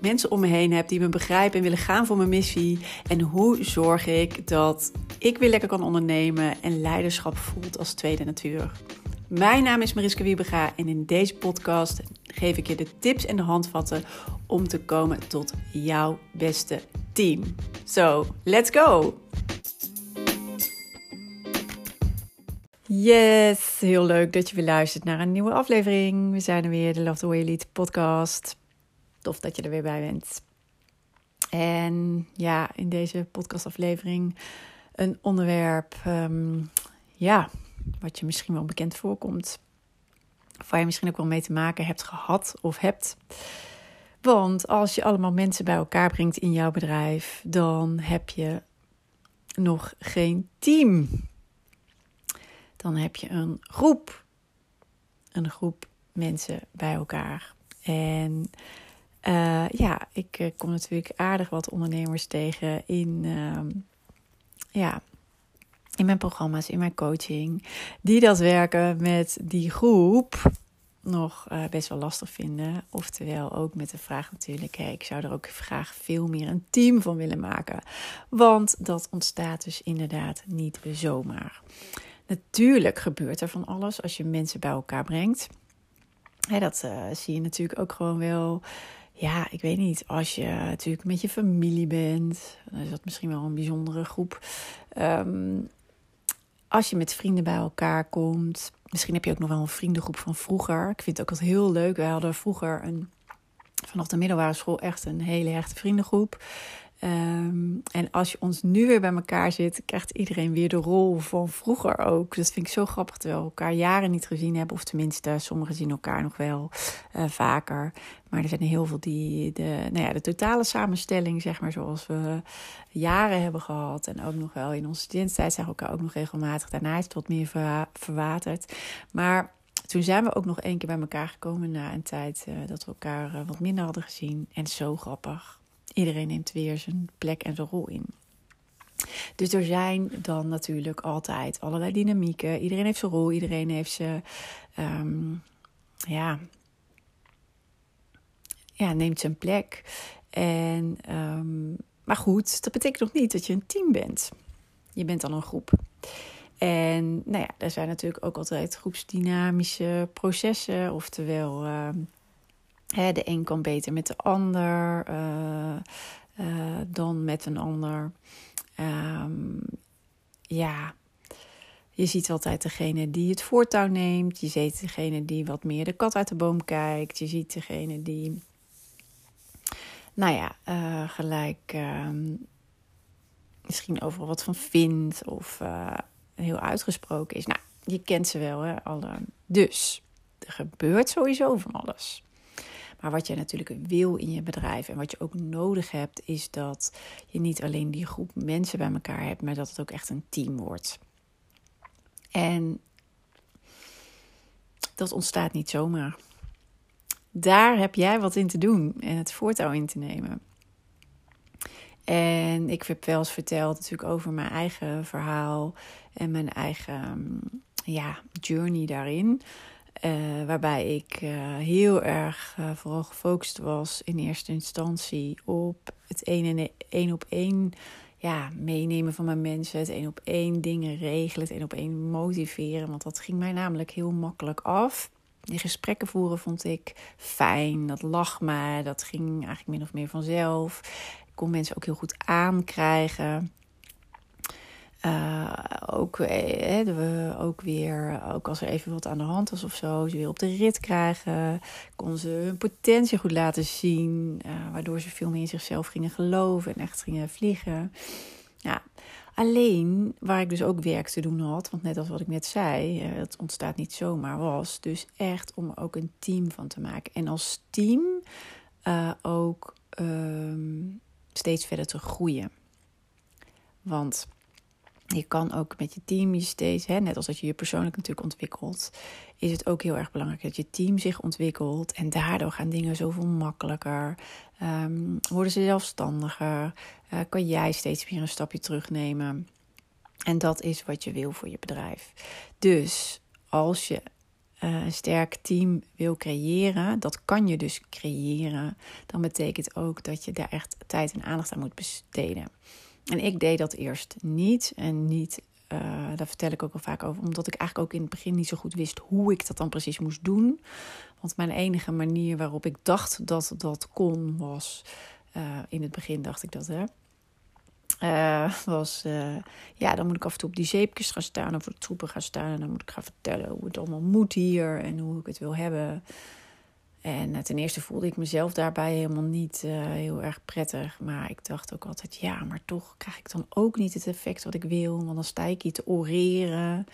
mensen om me heen heb die me begrijpen en willen gaan voor mijn missie? En hoe zorg ik dat ik weer lekker kan ondernemen en leiderschap voelt als tweede natuur? Mijn naam is Mariska Wiebega en in deze podcast geef ik je de tips en de handvatten om te komen tot jouw beste team. So, let's go! Yes, heel leuk dat je weer luistert naar een nieuwe aflevering. We zijn er weer, de Love the Way Elite podcast. Tof dat je er weer bij bent. En ja, in deze podcastaflevering een onderwerp, ehm, ja, wat je misschien wel bekend voorkomt. Of waar je misschien ook wel mee te maken hebt gehad of hebt. Want als je allemaal mensen bij elkaar brengt in jouw bedrijf, dan heb je nog geen team. Dan heb je een groep. Een groep mensen bij elkaar. En uh, ja, ik uh, kom natuurlijk aardig wat ondernemers tegen in, uh, ja, in mijn programma's, in mijn coaching, die dat werken met die groep nog uh, best wel lastig vinden. Oftewel ook met de vraag natuurlijk, ik zou er ook graag veel meer een team van willen maken. Want dat ontstaat dus inderdaad niet zomaar. Natuurlijk gebeurt er van alles als je mensen bij elkaar brengt. Dat zie je natuurlijk ook gewoon wel ja, ik weet niet. Als je natuurlijk met je familie bent, dan is dat misschien wel een bijzondere groep. Um, als je met vrienden bij elkaar komt, misschien heb je ook nog wel een vriendengroep van vroeger. Ik vind het ook altijd heel leuk. Wij hadden vroeger een, vanaf de middelbare school echt een hele hechte vriendengroep. En als je ons nu weer bij elkaar zit, krijgt iedereen weer de rol van vroeger ook. Dat vind ik zo grappig, terwijl we elkaar jaren niet gezien hebben. Of tenminste, sommigen zien elkaar nog wel uh, vaker. Maar er zijn heel veel die de, nou ja, de totale samenstelling, zeg maar, zoals we jaren hebben gehad. En ook nog wel in onze studententijd zijn we elkaar ook nog regelmatig. Daarna is het wat meer ver, verwaterd. Maar toen zijn we ook nog één keer bij elkaar gekomen na een tijd uh, dat we elkaar uh, wat minder hadden gezien. En zo grappig Iedereen neemt weer zijn plek en zijn rol in. Dus er zijn dan natuurlijk altijd allerlei dynamieken. Iedereen heeft zijn rol, iedereen heeft zijn. Um, ja, ja, neemt zijn plek. En, um, maar goed, dat betekent nog niet dat je een team bent. Je bent dan een groep. En nou ja, er zijn natuurlijk ook altijd groepsdynamische processen. Oftewel, uh, De een kan beter met de ander uh, uh, dan met een ander. Um, ja, je ziet altijd degene die het voortouw neemt. Je ziet degene die wat meer de kat uit de boom kijkt. Je ziet degene die, nou ja, uh, gelijk um, misschien overal wat van vindt of heel uitgesproken is. Nou, je kent ze wel, hè, alle. Dus er gebeurt sowieso van alles. Maar wat je natuurlijk wil in je bedrijf en wat je ook nodig hebt, is dat je niet alleen die groep mensen bij elkaar hebt, maar dat het ook echt een team wordt. En dat ontstaat niet zomaar. Daar heb jij wat in te doen en het voortouw in te nemen. En ik heb wel eens verteld natuurlijk over mijn eigen verhaal en mijn eigen ja, journey daarin. Uh, waarbij ik uh, heel erg uh, vooral gefocust was in eerste instantie op het en één op één ja, meenemen van mijn mensen. Het één op één dingen regelen, het één op één motiveren. Want dat ging mij namelijk heel makkelijk af. Die gesprekken voeren vond ik fijn. Dat lag mij. Dat ging eigenlijk min of meer vanzelf. Ik kon mensen ook heel goed aankrijgen. Uh, ook, eh, we, ook weer, ook als er even wat aan de hand was of zo, ze weer op de rit krijgen. Kon ze hun potentie goed laten zien, uh, waardoor ze veel meer in zichzelf gingen geloven en echt gingen vliegen. Ja, alleen waar ik dus ook werk te doen had, want net als wat ik net zei, uh, het ontstaat niet zomaar, was dus echt om er ook een team van te maken. En als team ook steeds verder te groeien. Want je kan ook met je team je steeds, hè, net als dat je je persoonlijk natuurlijk ontwikkelt, is het ook heel erg belangrijk dat je team zich ontwikkelt. En daardoor gaan dingen zoveel makkelijker. Um, worden ze zelfstandiger. Uh, kan jij steeds weer een stapje terugnemen. En dat is wat je wil voor je bedrijf. Dus als je uh, een sterk team wil creëren, dat kan je dus creëren, dan betekent ook dat je daar echt tijd en aandacht aan moet besteden. En ik deed dat eerst niet. En niet, uh, daar vertel ik ook al vaak over, omdat ik eigenlijk ook in het begin niet zo goed wist hoe ik dat dan precies moest doen. Want mijn enige manier waarop ik dacht dat dat kon was. Uh, in het begin dacht ik dat, hè. Uh, was, ja, dan moet ik af en toe op die zeepjes gaan staan of voor de troepen gaan staan. En dan moet ik gaan vertellen hoe het allemaal moet hier en hoe ik het wil hebben. En uh, ten eerste voelde ik mezelf daarbij helemaal niet heel erg prettig. Maar ik dacht ook altijd, ja, maar toch krijg ik dan ook niet het effect wat ik wil. Want dan sta ik hier te oreren.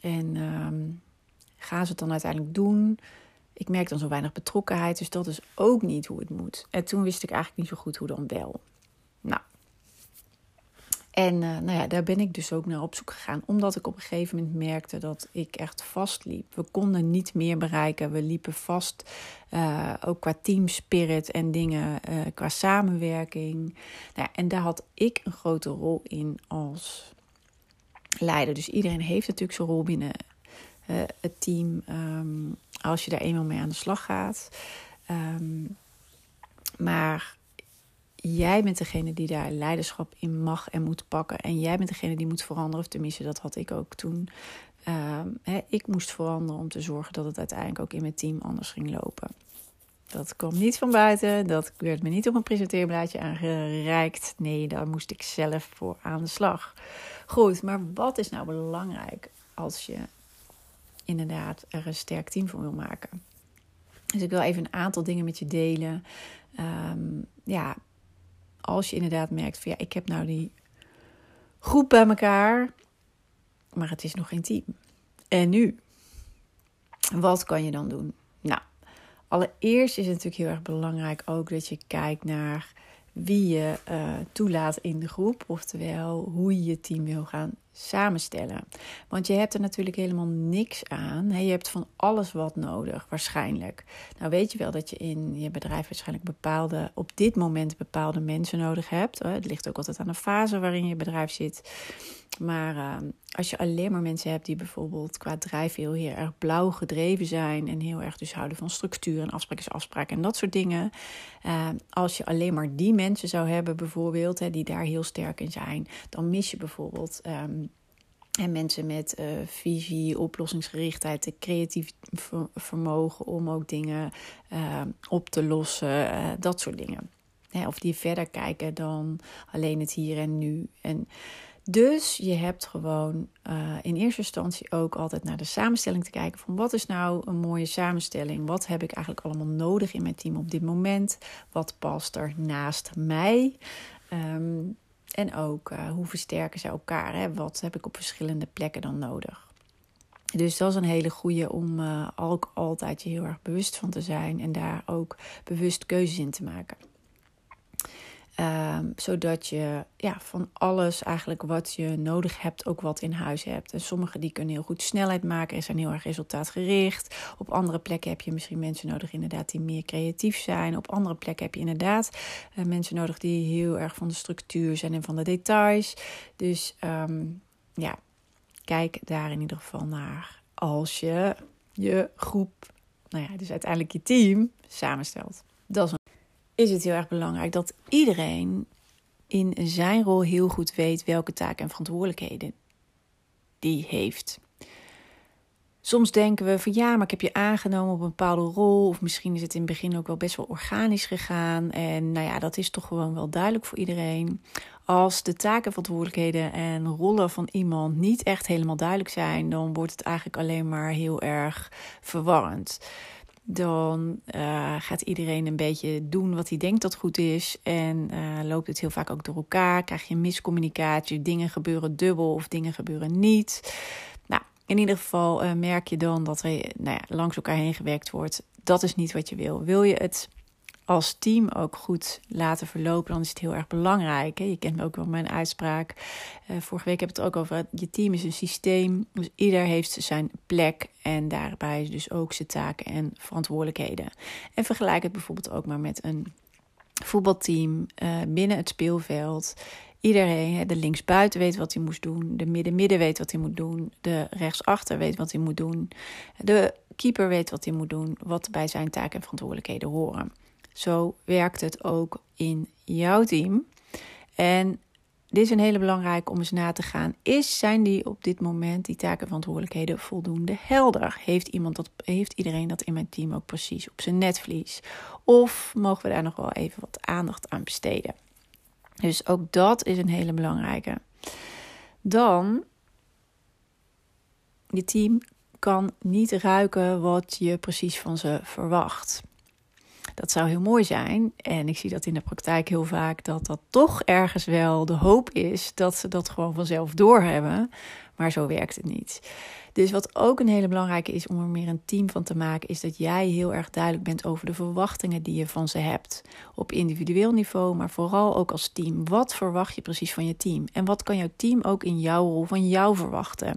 En um, gaan ze het dan uiteindelijk doen? Ik merk dan zo weinig betrokkenheid, dus dat is ook niet hoe het moet. En toen wist ik eigenlijk niet zo goed hoe dan wel. En uh, nou ja, daar ben ik dus ook naar op zoek gegaan. Omdat ik op een gegeven moment merkte dat ik echt vastliep. We konden niet meer bereiken. We liepen vast. Uh, ook qua team spirit en dingen. Uh, qua samenwerking. Nou en daar had ik een grote rol in als leider. Dus iedereen heeft natuurlijk zijn rol binnen het team. Um, als je daar eenmaal mee aan de slag gaat. Um, maar jij bent degene die daar leiderschap in mag en moet pakken. En jij bent degene die moet veranderen. Of tenminste, dat had ik ook toen. Uh, hè, ik moest veranderen om te zorgen dat het uiteindelijk ook in mijn team anders ging lopen. Dat kwam niet van buiten. Dat werd me niet op een presenteerblaadje aangereikt. Nee, daar moest ik zelf voor aan de slag. Goed, maar wat is nou belangrijk als je inderdaad er een sterk team van wil maken? Dus ik wil even een aantal dingen met je delen. Um, ja, als je inderdaad merkt van ja, ik heb nou die groep bij elkaar, maar het is nog geen team. En nu? Wat kan je dan doen? Nou, allereerst is het natuurlijk heel erg belangrijk ook dat je kijkt naar wie je uh, toelaat in de groep, oftewel hoe je je team wil gaan samenstellen. Want je hebt er natuurlijk helemaal niks aan. Je hebt van alles wat nodig, waarschijnlijk. Nou weet je wel dat je in je bedrijf waarschijnlijk bepaalde, op dit moment bepaalde mensen nodig hebt. Het ligt ook altijd aan de fase waarin je bedrijf zit. Maar uh, als je alleen maar mensen hebt die bijvoorbeeld qua drijf heel, erg blauw gedreven zijn en heel erg dus houden van structuur en afspraak is afspraak en dat soort dingen. Uh, als je alleen maar die mensen zou hebben bijvoorbeeld, hè, die daar heel sterk in zijn, dan mis je bijvoorbeeld um, en mensen met uh, visie, oplossingsgerichtheid, creatief vermogen om ook dingen uh, op te lossen, dat soort dingen. of die verder kijken dan alleen het hier en nu. En dus je hebt gewoon in eerste instantie ook altijd naar de samenstelling te kijken van wat is nou een mooie samenstelling? Wat heb ik eigenlijk allemaal nodig in mijn team op dit moment? Wat past er naast mij? Um, en ook uh, hoe versterken ze elkaar? Hè? Wat heb ik op verschillende plekken dan nodig? Dus dat is een hele goede om uh, ook altijd je heel erg bewust van te zijn en daar ook bewust keuzes in te maken. Um, zodat je ja, van alles eigenlijk wat je nodig hebt, ook wat in huis hebt. En sommige die kunnen heel goed snelheid maken en zijn heel erg resultaatgericht. Op andere plekken heb je misschien mensen nodig inderdaad die meer creatief zijn. Op andere plekken heb je inderdaad uh, mensen nodig die heel erg van de structuur zijn en van de details. Dus um, ja, kijk daar in ieder geval naar als je je groep, nou ja, dus uiteindelijk je team samenstelt. Dat is een is het heel erg belangrijk dat iedereen in zijn rol heel goed weet welke taken en verantwoordelijkheden die heeft. Soms denken we van ja, maar ik heb je aangenomen op een bepaalde rol. Of misschien is het in het begin ook wel best wel organisch gegaan. En nou ja, dat is toch gewoon wel duidelijk voor iedereen. Als de taken, verantwoordelijkheden en rollen van iemand niet echt helemaal duidelijk zijn, dan wordt het eigenlijk alleen maar heel erg verwarrend dan uh, gaat iedereen een beetje doen wat hij denkt dat goed is. En uh, loopt het heel vaak ook door elkaar. Krijg je miscommunicatie. Dingen gebeuren dubbel of dingen gebeuren niet. Nou, in ieder geval uh, merk je dan dat er nou ja, langs elkaar heen gewerkt wordt. Dat is niet wat je wil. Wil je het als team ook goed laten verlopen, dan is het heel erg belangrijk. Hè? Je kent ook wel mijn uitspraak. Uh, vorige week heb ik het ook over. Je team is een systeem. Dus ieder heeft zijn plek. En daarbij dus ook zijn taken en verantwoordelijkheden. En vergelijk het bijvoorbeeld ook maar met een voetbalteam uh, binnen het speelveld. Iedereen, de linksbuiten weet wat hij moest doen. De midden-midden weet wat hij moet doen. De rechtsachter weet wat hij moet doen. De keeper weet wat hij moet doen. Wat bij zijn taken en verantwoordelijkheden horen. Zo werkt het ook in jouw team. En dit is een hele belangrijke om eens na te gaan. Is, zijn die op dit moment, die taken en verantwoordelijkheden, voldoende helder? Heeft, iemand dat, heeft iedereen dat in mijn team ook precies op zijn netvlies? Of mogen we daar nog wel even wat aandacht aan besteden? Dus ook dat is een hele belangrijke. Dan, je team kan niet ruiken wat je precies van ze verwacht. Dat zou heel mooi zijn. En ik zie dat in de praktijk heel vaak dat dat toch ergens wel de hoop is dat ze dat gewoon vanzelf doorhebben. Maar zo werkt het niet. Dus wat ook een hele belangrijke is om er meer een team van te maken, is dat jij heel erg duidelijk bent over de verwachtingen die je van ze hebt. Op individueel niveau, maar vooral ook als team. Wat verwacht je precies van je team? En wat kan jouw team ook in jouw rol van jou verwachten?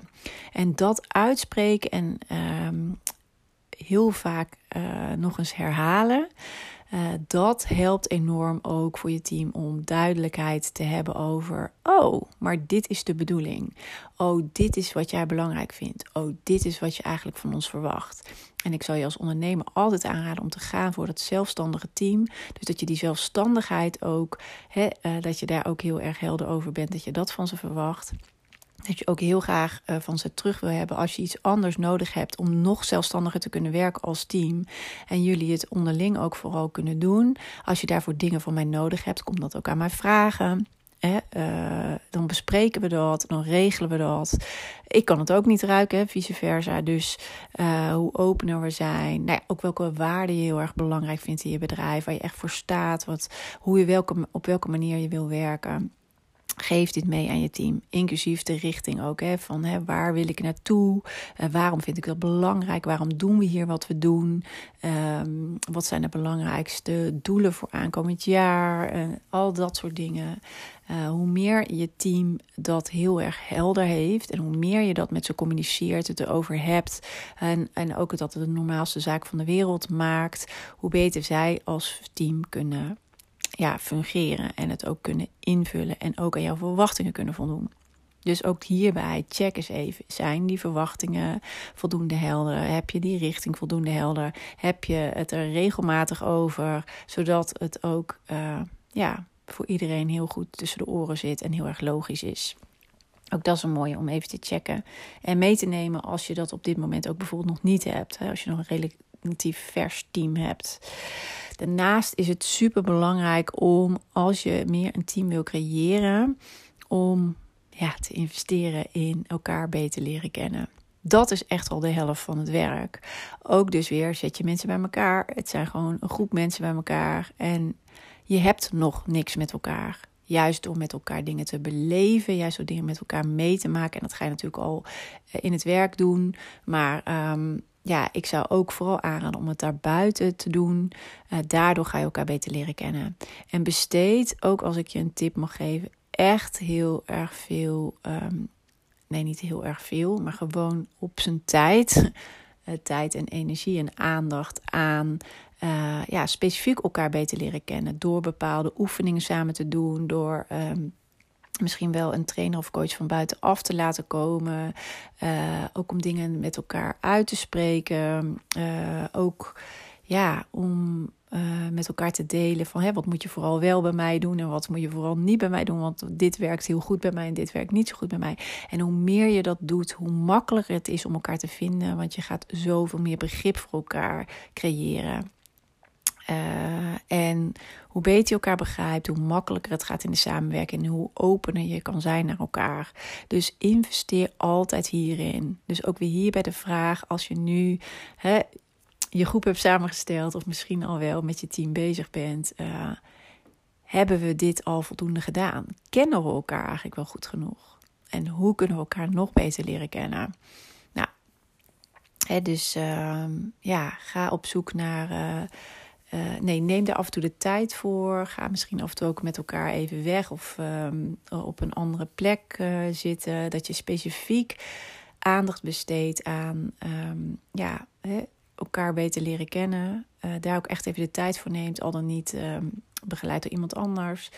En dat uitspreken en ehm, heel vaak uh, nog eens herhalen. Uh, dat helpt enorm ook voor je team om duidelijkheid te hebben over: oh, maar dit is de bedoeling. Oh, dit is wat jij belangrijk vindt. Oh, dit is wat je eigenlijk van ons verwacht. En ik zal je als ondernemer altijd aanraden om te gaan voor dat zelfstandige team. Dus dat je die zelfstandigheid ook, hè, uh, dat je daar ook heel erg helder over bent, dat je dat van ze verwacht dat je ook heel graag uh, van ze terug wil hebben als je iets anders nodig hebt om nog zelfstandiger te kunnen werken als team. En jullie het onderling ook vooral kunnen doen. Als je daarvoor dingen van mij nodig hebt, kom dat ook aan mij vragen. Hè? Uh, dan bespreken we dat, dan regelen we dat. Ik kan het ook niet ruiken, vice versa. Dus uh, hoe opener we zijn. Nou ook welke waarden je heel erg belangrijk vindt in je bedrijf. Waar je echt voor staat. Wat, hoe je welke, op welke manier je wil werken. Geef dit mee aan je team, inclusief de richting ook. Hè, van hè, waar wil ik naartoe? Uh, waarom vind ik dat belangrijk? Waarom doen we hier wat we doen? Um, wat zijn de belangrijkste doelen voor aankomend jaar? Uh, al dat soort dingen. Uh, hoe meer je team dat heel erg helder heeft en hoe meer je dat met ze communiceert, het erover hebt en, en ook dat het de normaalste zaak van de wereld maakt, hoe beter zij als team kunnen ja, fungeren en het ook kunnen invullen en ook aan jouw verwachtingen kunnen voldoen. Dus ook hierbij, check eens even. Zijn die verwachtingen voldoende helder? Heb je die richting voldoende helder? Heb je het er regelmatig over? Zodat het ook uh, ja, voor iedereen heel goed tussen de oren zit en heel erg logisch is. Ook dat is een mooie om even te checken en mee te nemen als je dat op dit moment ook bijvoorbeeld nog niet hebt. Als je nog een relatief vers team hebt. Daarnaast is het super belangrijk om, als je meer een team wil creëren, om ja, te investeren in elkaar beter leren kennen. Dat is echt al de helft van het werk. Ook dus weer zet je mensen bij elkaar. Het zijn gewoon een groep mensen bij elkaar. En je hebt nog niks met elkaar. Juist door met elkaar dingen te beleven, juist door dingen met elkaar mee te maken. En dat ga je natuurlijk al eh, in het werk doen. Maar um, ja, ik zou ook vooral aanraden om het daar buiten te doen. Uh, daardoor ga je elkaar beter leren kennen. En besteed, ook als ik je een tip mag geven, echt heel erg veel. Um, nee, niet heel erg veel, maar gewoon op zijn tijd. Uh, tijd en energie en aandacht aan. Uh, ja, specifiek elkaar beter leren kennen. Door bepaalde oefeningen samen te doen. Door. Um, misschien wel een trainer of coach van buitenaf te laten komen. Uh, ook om dingen met elkaar uit te spreken. Uh, ook ja, om uh, met elkaar te delen van hè, wat moet je vooral wel bij mij doen en wat moet je vooral niet bij mij doen. Want dit werkt heel goed bij mij en dit werkt niet zo goed bij mij. En hoe meer je dat doet, hoe makkelijker het is om elkaar te vinden. Want je gaat zoveel meer begrip voor elkaar creëren. Uh, en hoe beter je elkaar begrijpt, hoe makkelijker het gaat in de samenwerking en hoe opener je kan zijn naar elkaar. Dus investeer altijd hierin. Dus ook weer hier bij de vraag: als je nu hè, je groep hebt samengesteld, of misschien al wel met je team bezig bent, uh, hebben we dit al voldoende gedaan? Kennen we elkaar eigenlijk wel goed genoeg? En hoe kunnen we elkaar nog beter leren kennen? Nou, hè, dus uh, ja, ga op zoek naar. Uh, nee, neem daar af en toe de tijd voor. Ga misschien af en toe ook met elkaar even weg of ehm, op een andere plek zitten. Dat je specifiek aandacht besteedt aan ehm, ja, hè, elkaar beter leren kennen. daar ook echt even de tijd voor neemt, al dan niet um, begeleid door iemand anders.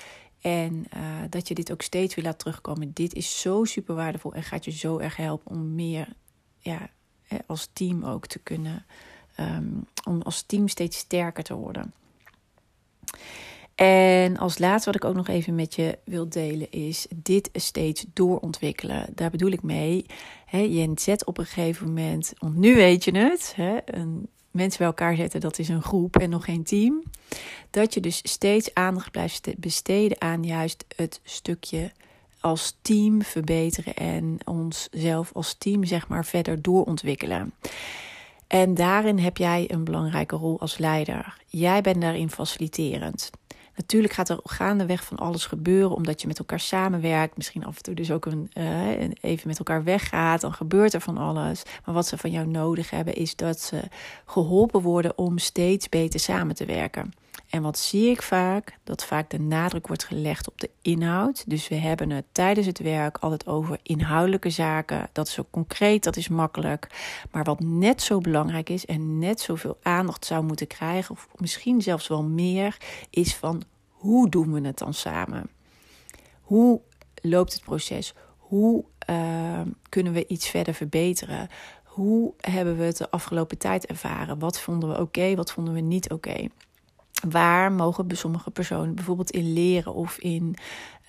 En dat je dit ook steeds weer laat terugkomen. Dit is zo super waardevol en gaat je zo erg helpen om meer ja, als team ook te kunnen. Um, om als team steeds sterker te worden. En als laatste wat ik ook nog even met je wil delen is dit steeds doorontwikkelen. Daar bedoel ik mee. Je zet op een gegeven moment, want nu weet je het, een mensen bij elkaar zetten, dat is een groep en nog geen team. Dat je dus steeds aandacht blijft besteden aan juist het stukje als team verbeteren en onszelf als team zeg maar verder doorontwikkelen. En daarin heb jij een belangrijke rol als leider. Jij bent daarin faciliterend. Natuurlijk gaat er gaandeweg van alles gebeuren, omdat je met elkaar samenwerkt. Misschien af en toe dus ook een, uh, even met elkaar weggaat. Dan gebeurt er van alles. Maar wat ze van jou nodig hebben, is dat ze geholpen worden om steeds beter samen te werken. En wat zie ik vaak? Dat vaak de nadruk wordt gelegd op de inhoud. Dus we hebben het tijdens het werk altijd over inhoudelijke zaken. Dat is zo concreet, dat is makkelijk. Maar wat net zo belangrijk is en net zoveel aandacht zou moeten krijgen, of misschien zelfs wel meer, is van hoe doen we het dan samen? Hoe loopt het proces? Hoe uh, kunnen we iets verder verbeteren? Hoe hebben we het de afgelopen tijd ervaren? Wat vonden we oké, wat vonden we niet oké? Waar mogen sommige personen bijvoorbeeld in leren of in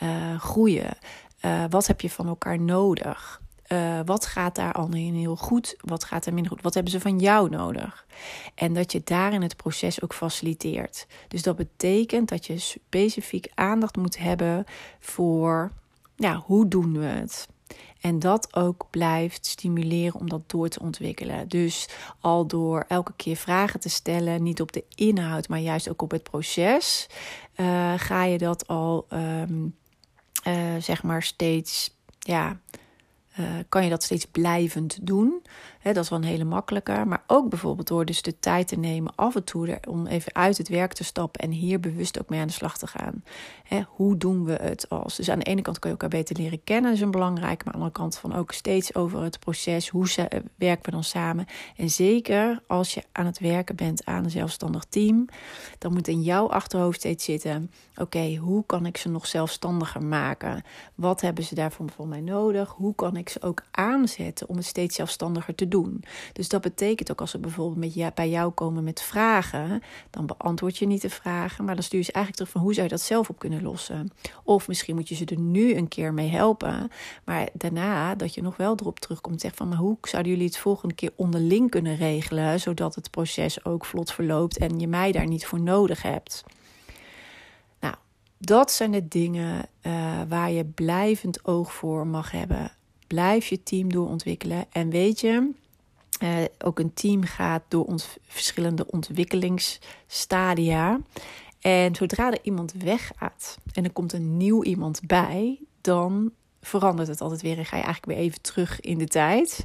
uh, groeien? Uh, wat heb je van elkaar nodig? Uh, wat gaat daar al heel goed? Wat gaat er minder goed? Wat hebben ze van jou nodig? En dat je daarin het proces ook faciliteert. Dus dat betekent dat je specifiek aandacht moet hebben voor, ja, hoe doen we het? En dat ook blijft stimuleren om dat door te ontwikkelen. Dus al door elke keer vragen te stellen, niet op de inhoud, maar juist ook op het proces, uh, ga je dat al, um, uh, zeg maar, steeds, ja uh, kan je dat steeds blijvend doen. dat is wel een hele makkelijke. Maar ook bijvoorbeeld door dus de tijd te nemen af en toe om even uit het werk te stappen en hier bewust ook mee aan de slag te gaan. hoe doen we het als? Dus aan de ene kant kun je elkaar beter leren kennen, dat is een belangrijk. Maar aan de andere kant van ook steeds over het proces. Hoe ze, werken we dan samen? En zeker als je aan het werken bent aan een zelfstandig team, dan moet in jouw achterhoofd steeds zitten: oké, hoe kan ik ze nog zelfstandiger maken? Wat hebben ze daarvoor van mij nodig? Hoe kan ik ze ook aanzetten om het steeds zelfstandiger te doen. Dus dat betekent ook als ze bijvoorbeeld met bij jou komen met vragen, dan beantwoord je niet de vragen, maar dan stuur je ze eigenlijk terug van hoe zou je dat zelf op kunnen lossen. Of misschien moet je ze er nu een keer mee helpen, maar daarna dat je nog wel erop terugkomt en zegt van maar hoe zouden jullie het volgende keer onderling kunnen regelen, zodat het proces ook vlot verloopt en je mij daar niet voor nodig hebt. Nou, dat zijn de dingen uh, waar je blijvend oog voor mag hebben. Blijf je team doorontwikkelen. En weet je, uh, ook een team gaat door verschillende ontwikkelingsstadia. En zodra er iemand weggaat en er komt een nieuw iemand bij, dan verandert het altijd weer en ga je eigenlijk weer even terug in de tijd.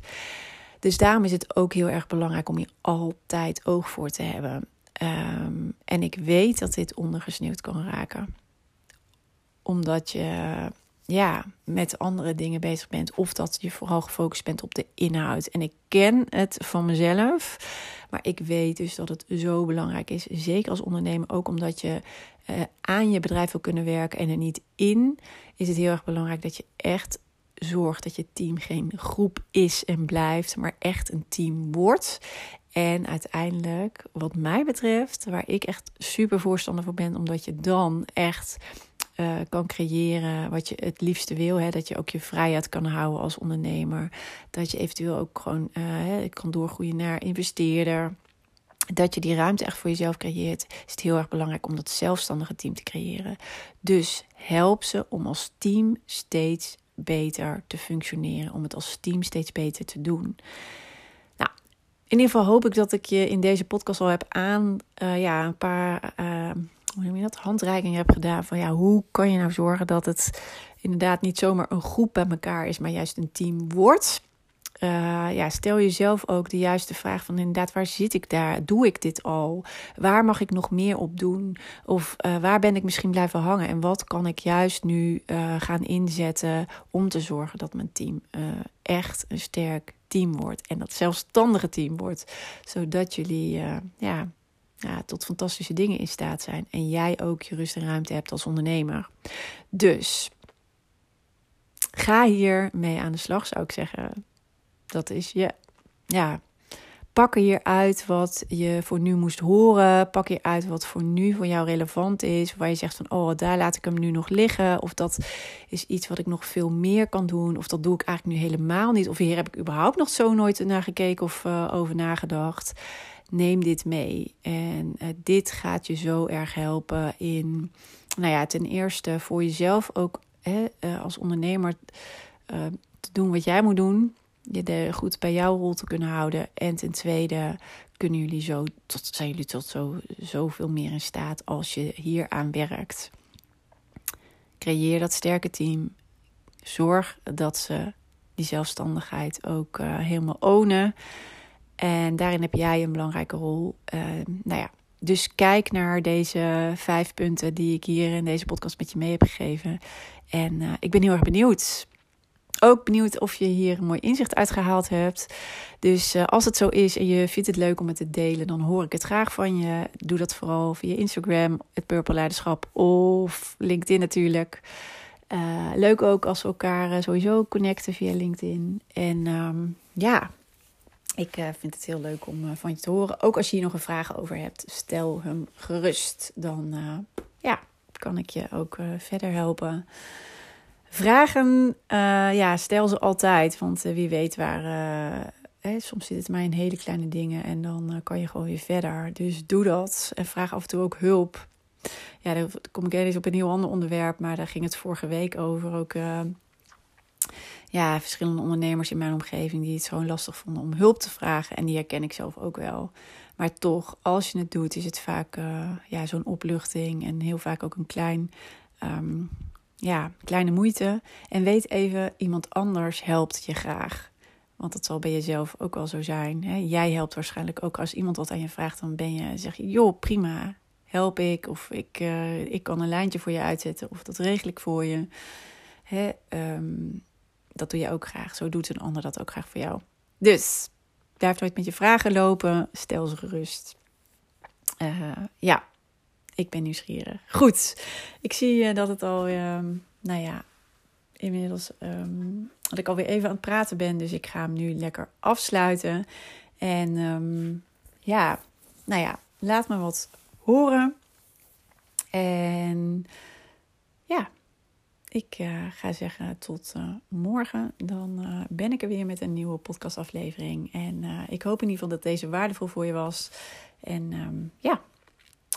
Dus daarom is het ook heel erg belangrijk om hier altijd oog voor te hebben. Um, en ik weet dat dit ondergesneeuwd kan raken. Omdat je ja, met andere dingen bezig bent. Of dat je vooral gefocust bent op de inhoud. En ik ken het van mezelf. Maar ik weet dus dat het zo belangrijk is. Zeker als ondernemer. Ook omdat je uh, aan je bedrijf wil kunnen werken en er niet in. Is het heel erg belangrijk dat je echt zorgt dat je team geen groep is en blijft. Maar echt een team wordt. En uiteindelijk, wat mij betreft, waar ik echt super voorstander voor ben, omdat je dan echt uh, kan creëren wat je het liefste wil. Hè? Dat je ook je vrijheid kan houden als ondernemer. Dat je eventueel ook gewoon uh, kan doorgroeien naar investeerder. Dat je die ruimte echt voor jezelf creëert, is het heel erg belangrijk om dat zelfstandige team te creëren. Dus help ze om als team steeds beter te functioneren, om het als team steeds beter te doen. In ieder geval hoop ik dat ik je in deze podcast al heb aan uh, ja, een paar uh, hoe noem je dat, handreiking heb gedaan. Van ja, hoe kan je nou zorgen dat het inderdaad niet zomaar een groep bij elkaar is, maar juist een team wordt. uh, ja, stel jezelf ook de juiste vraag van inderdaad, waar zit ik daar? Doe ik dit al? Waar mag ik nog meer op doen? Of waar ben ik misschien blijven hangen? En wat kan ik juist nu gaan inzetten om te zorgen dat mijn team echt een sterk team wordt. En dat zelfstandige team wordt. Zodat jullie ja, ja, tot fantastische dingen in staat zijn. En jij ook je rust en ruimte hebt als ondernemer. Dus ga hier mee aan de slag, zou ik zeggen. Dat is je, ja, pak hier uit wat je voor nu moest horen. Pak hier uit wat voor nu voor jou relevant is. Waar je zegt van, oh, daar laat ik hem nu nog liggen. Of dat is iets wat ik nog veel meer kan doen. Of dat doe ik eigenlijk nu helemaal niet. Of hier heb ik überhaupt nog zo nooit naar gekeken of uh, over nagedacht. Neem dit mee. En uh, dit gaat je zo erg helpen in, nou ja, ten eerste voor jezelf ook hè, uh, als ondernemer te doen wat jij moet doen je de goed bij jouw rol te kunnen houden. En ten tweede kunnen jullie zo tot, zijn jullie tot zo, zoveel meer in staat als je hier aan werkt. Creëer dat sterke team. Zorg dat ze die zelfstandigheid ook uh, helemaal ownen. En daarin heb jij een belangrijke rol. Uh, nou ja, dus kijk naar deze vijf punten die ik hier in deze podcast met je mee heb gegeven. En uh, ik ben heel erg benieuwd ook benieuwd of je hier een mooi inzicht uitgehaald hebt. Dus uh, als het zo is en je vindt het leuk om het te delen, dan hoor ik het graag van je. Doe dat vooral via Instagram, het Purple Leiderschap of LinkedIn natuurlijk. Uh, leuk ook als we elkaar uh, sowieso connecten via LinkedIn. En um, ja, ik vind het heel leuk om van je te horen. Ook als je hier nog een vraag over hebt, stel hem gerust. Dan ja, kan ik je ook verder helpen. Vragen, uh, ja, stel ze altijd. Want uh, wie weet waar. Hè, soms zit het maar in hele kleine dingen en dan kan je gewoon weer verder. Dus doe dat en vraag af en toe ook hulp. Ja, daar kom ik eens op een heel ander onderwerp, maar daar ging het vorige week over. Ook ja, verschillende ondernemers in mijn omgeving die het zo lastig vonden om hulp te vragen. En die herken ik zelf ook wel. Maar toch, als je het doet, is het vaak ja, zo'n opluchting en heel vaak ook een klein. Um, ja, kleine moeite. En weet even, iemand anders helpt je graag. Want dat zal bij jezelf ook wel zo zijn. Hè? Jij helpt waarschijnlijk ook als iemand wat aan je vraagt, dan ben je, zeg je, joh, prima, help ik. Of ik, uh, ik kan een lijntje voor je uitzetten. Of dat regel ik voor je. Hè? Um, dat doe je ook graag. Zo doet een ander dat ook graag voor jou. Dus blijf nooit met je vragen lopen. Stel ze gerust. Uh, ja, ik ben nieuwsgierig. Goed, ik zie uh, dat het al, uh, nou ja, inmiddels um, dat ik alweer even aan het praten ben. Dus ik ga hem nu lekker afsluiten. En um, ja, nou ja, laat me wat horen. En ja, ik uh, ga zeggen tot uh, morgen. Dan ben ik er weer met een nieuwe podcastaflevering. En ik hoop in ieder geval dat deze waardevol voor je was. En ja,